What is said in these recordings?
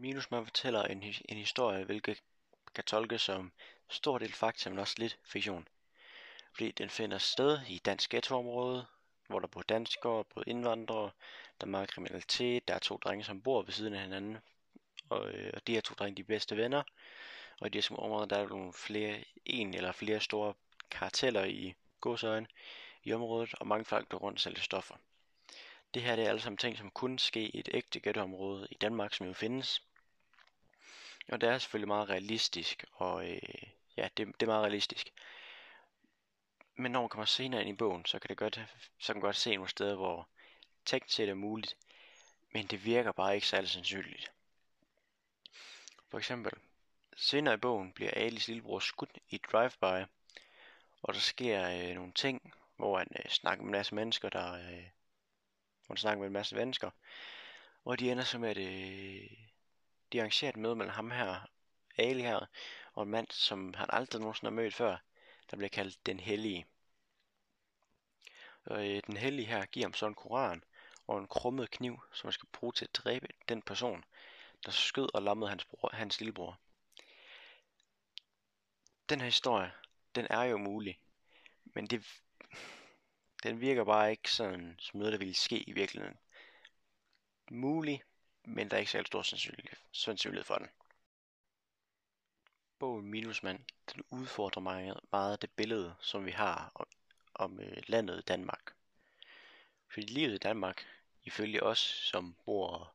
Minusman fortæller en, en historie, hvilket kan tolkes som stor del fakta, men også lidt fiktion. Fordi den finder sted i dansk ghettoområde, hvor der bor danskere, både indvandrere, der er meget kriminalitet, der er to drenge, som bor ved siden af hinanden, og, øh, og de her to drenge de bedste venner, og i de her små områder, der er nogle flere, en eller flere store karteller i godsøjen i området, og mange folk går rundt og sælger stoffer. Det her det er alle sammen ting, som kunne ske i et ægte ghettoområde i Danmark, som jo findes. Og det er selvfølgelig meget realistisk, og øh, ja, det, det er meget realistisk. Men når man kommer senere ind i bogen, så kan det godt, så kan man godt se nogle steder, hvor teknisk set er muligt, men det virker bare ikke særlig sandsynligt. For eksempel, senere i bogen bliver Alis lillebror skudt i drive-by, og der sker øh, nogle ting, hvor han øh, snakker med en masse mennesker, der øh, hvor han snakker med en masse mennesker, og de ender så med at øh, de arrangerer et møde mellem ham her, Ali her, og en mand, som han aldrig nogensinde har mødt før, der bliver kaldt Den Hellige. Og øh, Den Hellige her giver ham så en koran og en krummet kniv, som han skal bruge til at dræbe den person, der skød og lammede hans, bror, hans lillebror. Den her historie, den er jo mulig, men det, den virker bare ikke sådan som noget, der ville ske i virkeligheden. Mulig, men der er ikke særlig stor sandsynlighed for den. Bogen Minusmand, den udfordrer meget, meget det billede, som vi har om, om øh, landet Danmark. Fordi livet i Danmark, ifølge os, som bor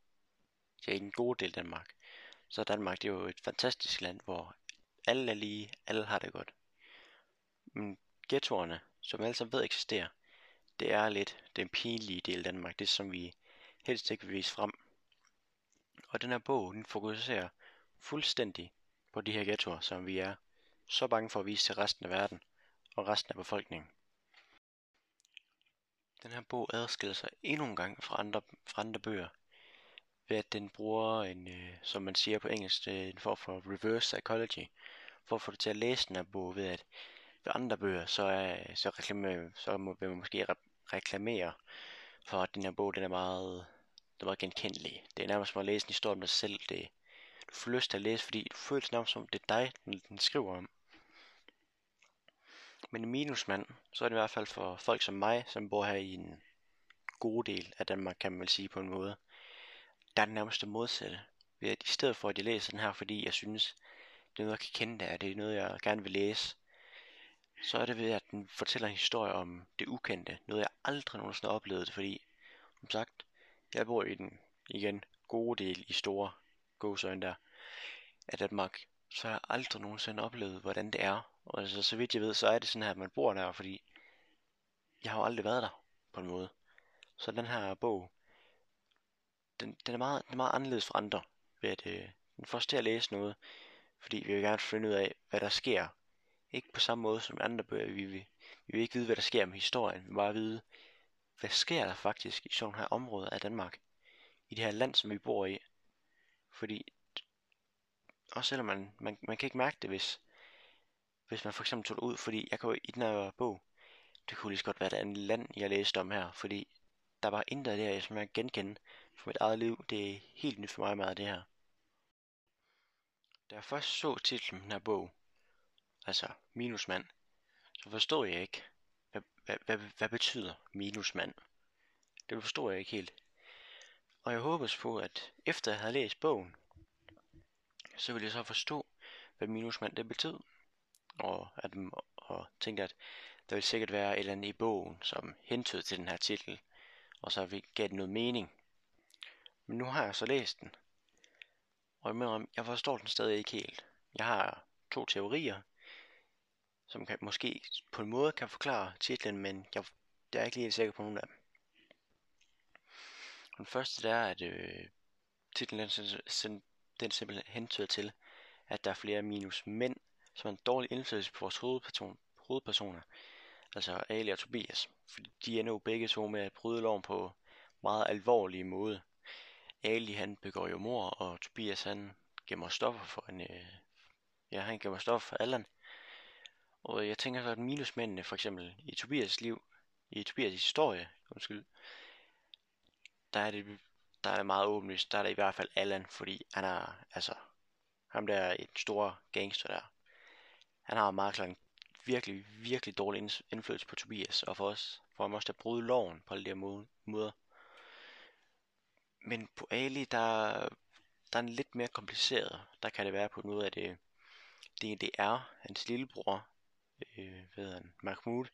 ja, i en god del af Danmark, så er Danmark det er jo et fantastisk land, hvor alle er lige, alle har det godt. Men ghettoerne, som alle sammen ved eksisterer, det er lidt den pinlige del af Danmark, det som vi helst ikke vil vise frem. Og den her bog, den fokuserer fuldstændig på de her ghettoer, som vi er så bange for at vise til resten af verden og resten af befolkningen. Den her bog adskiller sig endnu en gang fra andre, fra andre bøger, ved at den bruger en, øh, som man siger på engelsk, øh, en form for reverse psychology, for at få det til at læse den her bog ved at ved andre bøger, så, er, så, reklamer, så må, vil man måske re- reklamere for, at den her bog den er meget, der var genkendelige. Det er nærmest som at læse en historie om dig selv. Det, du får lyst til at læse, fordi du føles nærmest som, det er dig, den, den skriver om. Men i minusmand, så er det i hvert fald for folk som mig, som bor her i en god del af Danmark, kan man vel sige på en måde. Der er det nærmest det modsatte. Ved at i stedet for, at jeg læser den her, fordi jeg synes, det er noget, jeg kan kende det, det er noget, jeg gerne vil læse, så er det ved, at den fortæller en historie om det ukendte. Noget, jeg aldrig nogensinde har oplevet, fordi, som sagt, jeg bor i den, igen, gode del i store gåsøjne der, af Danmark, så har jeg aldrig nogensinde oplevet, hvordan det er. Og altså, så vidt jeg ved, så er det sådan her, at man bor der, fordi jeg har jo aldrig været der, på en måde. Så den her bog, den, den, er, meget, den er meget anderledes fra andre, ved at øh, den får os til at læse noget, fordi vi vil gerne finde ud af, hvad der sker ikke på samme måde som andre bøger. Vi, vi, vi vil ikke vide, hvad der sker med historien. Vi vil bare vide, hvad sker der faktisk i sådan her område af Danmark. I det her land, som vi bor i. Fordi, også selvom man, man, man kan ikke mærke det, hvis, hvis man for eksempel tog det ud. Fordi jeg kan jo i den her bog, det kunne lige så godt være et andet land, jeg læste om her. Fordi der var intet der, som jeg genkende for mit eget liv. Det er helt nyt for mig meget det her. Da jeg først så titlen den her bog, altså minusmand, så forstår jeg ikke, hvad, hvad, hvad, hvad betyder minusmand. Det forstår jeg ikke helt. Og jeg håber på, at efter jeg havde læst bogen, så ville jeg så forstå, hvad minusmand det betød. Og, at, og tænkte, at der ville sikkert være et eller andet i bogen, som hentede til den her titel, og så gav det noget mening. Men nu har jeg så læst den, og jeg mener, jeg forstår den stadig ikke helt. Jeg har to teorier, som kan, måske på en måde kan forklare titlen, men jeg, jeg er ikke lige sikker på nogen af dem. Den første der er, at øh, titlen den, den simpelthen hentyder til, at der er flere minus mænd, som er en dårlig indflydelse på vores hovedperson, hovedpersoner, altså Ali og Tobias, fordi de ender jo begge to med at bryde loven på meget alvorlige måde. Ali han begår jo mor, og Tobias han gemmer stoffer for en, øh, ja han gemmer stoffer for Allan, og jeg tænker så, at minusmændene for eksempel i Tobias liv, i Tobias historie, undskyld, der er det, der er det meget åbenlyst, der er det i hvert fald Allan, fordi han er, altså, ham der er et stor gangster der. Han har meget klart en virkelig, virkelig dårlig indflydelse på Tobias, og for os, for ham også at bryde loven på alle de her måder. Men på Ali, der, der er en lidt mere kompliceret. Der kan det være på noget af det, det, det er hans lillebror, øh, hvad han, Mahmoud,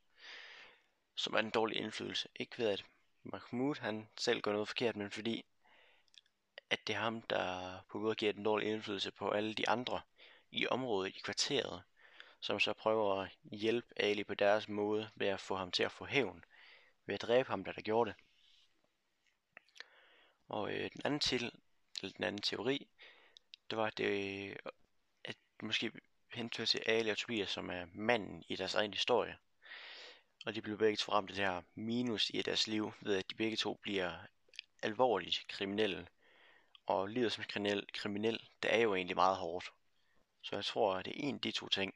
som er en dårlig indflydelse. Ikke ved at Mahmoud han selv gør noget forkert, men fordi at det er ham, der på måde giver den dårlige indflydelse på alle de andre i området, i kvarteret, som så prøver at hjælpe Ali på deres måde ved at få ham til at få hævn, ved at dræbe ham, der der gjorde det. Og øh, den anden til, eller den anden teori, det var, at det, at måske hentyder til Ali og Tobias, som er manden i deres egen historie. Og de blev begge to ramt af det her minus i deres liv, ved at de begge to bliver alvorligt kriminelle. Og livet som kriminel, kriminel, det er jo egentlig meget hårdt. Så jeg tror, at det er en af de to ting,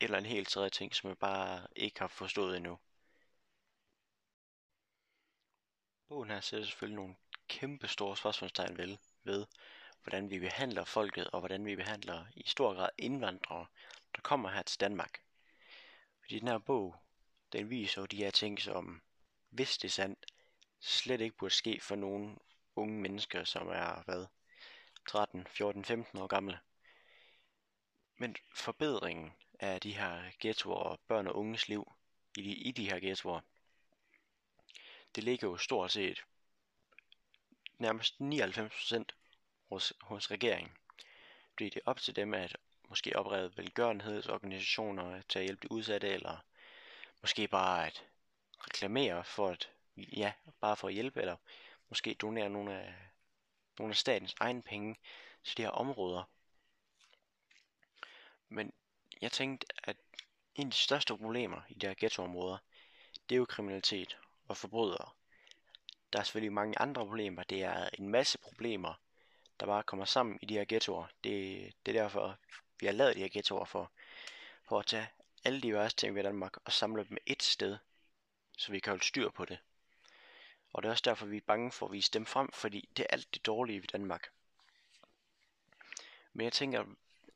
eller en helt tredje ting, som jeg bare ikke har forstået endnu. Bogen her sætter selvfølgelig nogle kæmpe store spørgsmålstegn ved, ved, hvordan vi behandler folket, og hvordan vi behandler i stor grad indvandrere, der kommer her til Danmark. Fordi den her bog, den viser jo de her ting, som, hvis det er sandt, slet ikke burde ske for nogle unge mennesker, som er, hvad, 13, 14, 15 år gamle. Men forbedringen af de her ghettoer og børn og unges liv i de, i de her ghettoer, det ligger jo stort set nærmest 99% hos, hos regeringen. Fordi det er op til dem at måske oprette velgørenhedsorganisationer til at hjælpe de udsatte, eller måske bare at reklamere for at, ja, bare for at hjælpe, eller måske donere nogle af, nogle af statens egne penge til de her områder. Men jeg tænkte, at en af de største problemer i de her ghettoområder, det er jo kriminalitet og forbrydere. Der er selvfølgelig mange andre problemer. Det er en masse problemer, der bare kommer sammen i de her ghettoer. Det, det er derfor, vi har lavet de her ghettoer for, for at tage alle de værste ting ved Danmark og samle dem et sted, så vi kan holde styr på det. Og det er også derfor, vi er bange for at vise dem frem, fordi det er alt det dårlige ved Danmark. Men jeg tænker,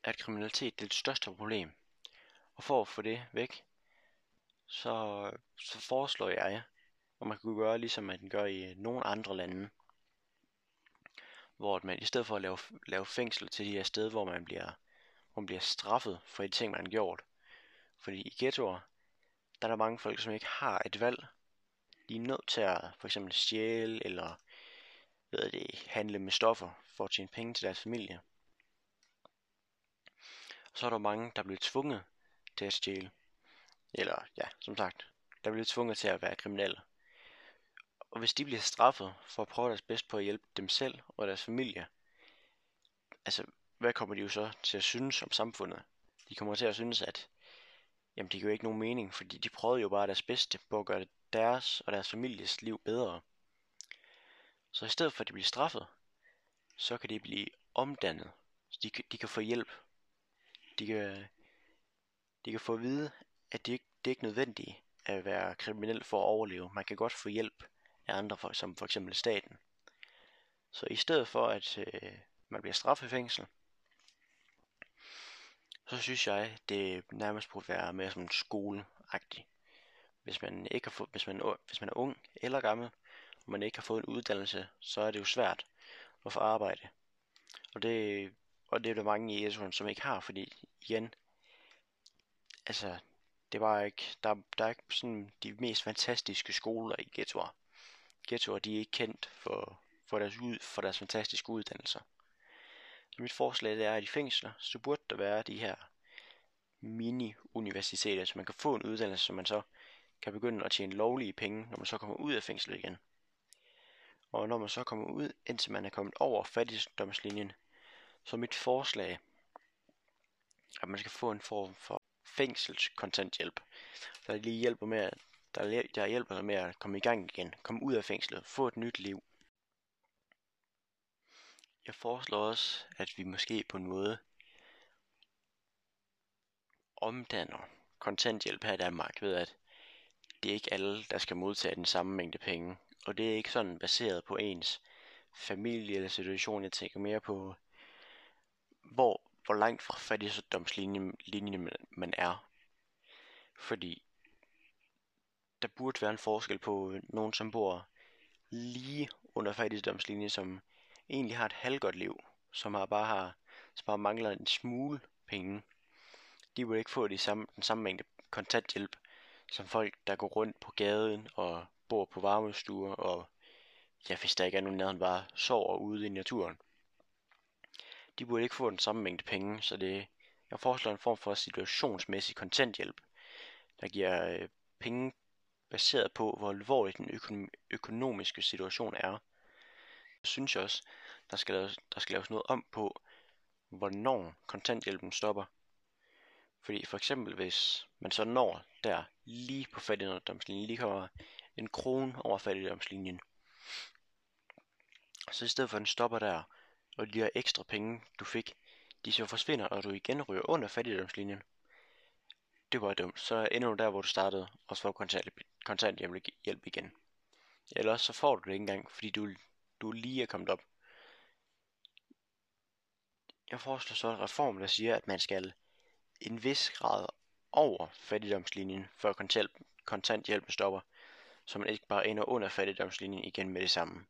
at kriminalitet det er det største problem. Og for at få det væk, så, så foreslår jeg, at man kunne gøre ligesom man gør i nogle andre lande. Hvor man i stedet for at lave, lave fængsel til de her steder, hvor man bliver, hvor man bliver straffet for de ting, man har gjort. Fordi i ghettoer, der er der mange folk, som ikke har et valg. De er nødt til at for eksempel stjæle eller ved det, handle med stoffer for at tjene penge til deres familie. Og så er der mange, der bliver tvunget til at stjæle. Eller ja, som sagt, der bliver tvunget til at være kriminelle. Og hvis de bliver straffet for at prøve deres bedst på at hjælpe dem selv og deres familie, altså hvad kommer de jo så til at synes om samfundet? De kommer til at synes, at jamen det giver ikke nogen mening, fordi de prøvede jo bare deres bedste på at gøre deres og deres families liv bedre. Så i stedet for at de bliver straffet, så kan de blive omdannet. Så de, de kan få hjælp. De kan, de kan få at vide, at det, det er ikke nødvendigt at være kriminel for at overleve. Man kan godt få hjælp af andre, for, som for eksempel staten. Så i stedet for at øh, man bliver straffet i fængsel, så synes jeg, det nærmest burde være mere som en skoleagtig. Hvis man ikke har fået, hvis man, hvis man er ung eller gammel, og man ikke har fået en uddannelse, så er det jo svært at få arbejde. Og det, og det er der mange i Esuen, som ikke har, fordi igen, altså, det var ikke, der, der er ikke sådan de mest fantastiske skoler i ghettoer. Ghettoer, de er ikke kendt for, for, deres, ud, for deres fantastiske uddannelser. Så mit forslag det er, at i fængsler, så burde der være de her mini-universiteter, så man kan få en uddannelse, så man så kan begynde at tjene lovlige penge, når man så kommer ud af fængslet igen. Og når man så kommer ud, indtil man er kommet over fattigdomslinjen, så mit forslag, at man skal få en form for fængselskontanthjælp, der lige hjælper med, at der, der hjælper med at komme i gang igen, komme ud af fængslet, få et nyt liv. Jeg foreslår også, at vi måske på en måde omdanner kontanthjælp her i Danmark ved, at det er ikke alle, der skal modtage den samme mængde penge. Og det er ikke sådan baseret på ens familie eller situation. Jeg tænker mere på, hvor, hvor langt fra fattigdomslinjen linjen man er. Fordi der burde være en forskel på øh, nogen, som bor lige under fattigdomslinjen, som egentlig har et halvgodt liv, som har bare har, som bare mangler en smule penge. De vil ikke få de samme, den samme mængde kontanthjælp, som folk, der går rundt på gaden og bor på varmestuer, og ja, hvis der ikke er nogen nærheden, bare sover ude i naturen. De burde ikke få den samme mængde penge, så det, jeg foreslår en form for situationsmæssig kontanthjælp, der giver øh, penge baseret på, hvor alvorlig den økonom- økonomiske situation er. Jeg synes også, der skal, laves, der skal laves noget om på, hvornår kontanthjælpen stopper. Fordi for eksempel hvis man så når der lige på fattigdomslinjen, lige kommer en krone over fattigdomslinjen, så i stedet for at den stopper der, og de her ekstra penge du fik, de så forsvinder, og du igen ryger under fattigdomslinjen. Det var dumt. Så endnu der, hvor du startede, og så får kontanthjælp, kontanthjælp igen. Eller så får du det ikke engang, fordi du, du lige er kommet op. Jeg foreslår så en reform, der siger, at man skal en vis grad over fattigdomslinjen, før kontanthjælpen stopper, så man ikke bare ender under fattigdomslinjen igen med det samme.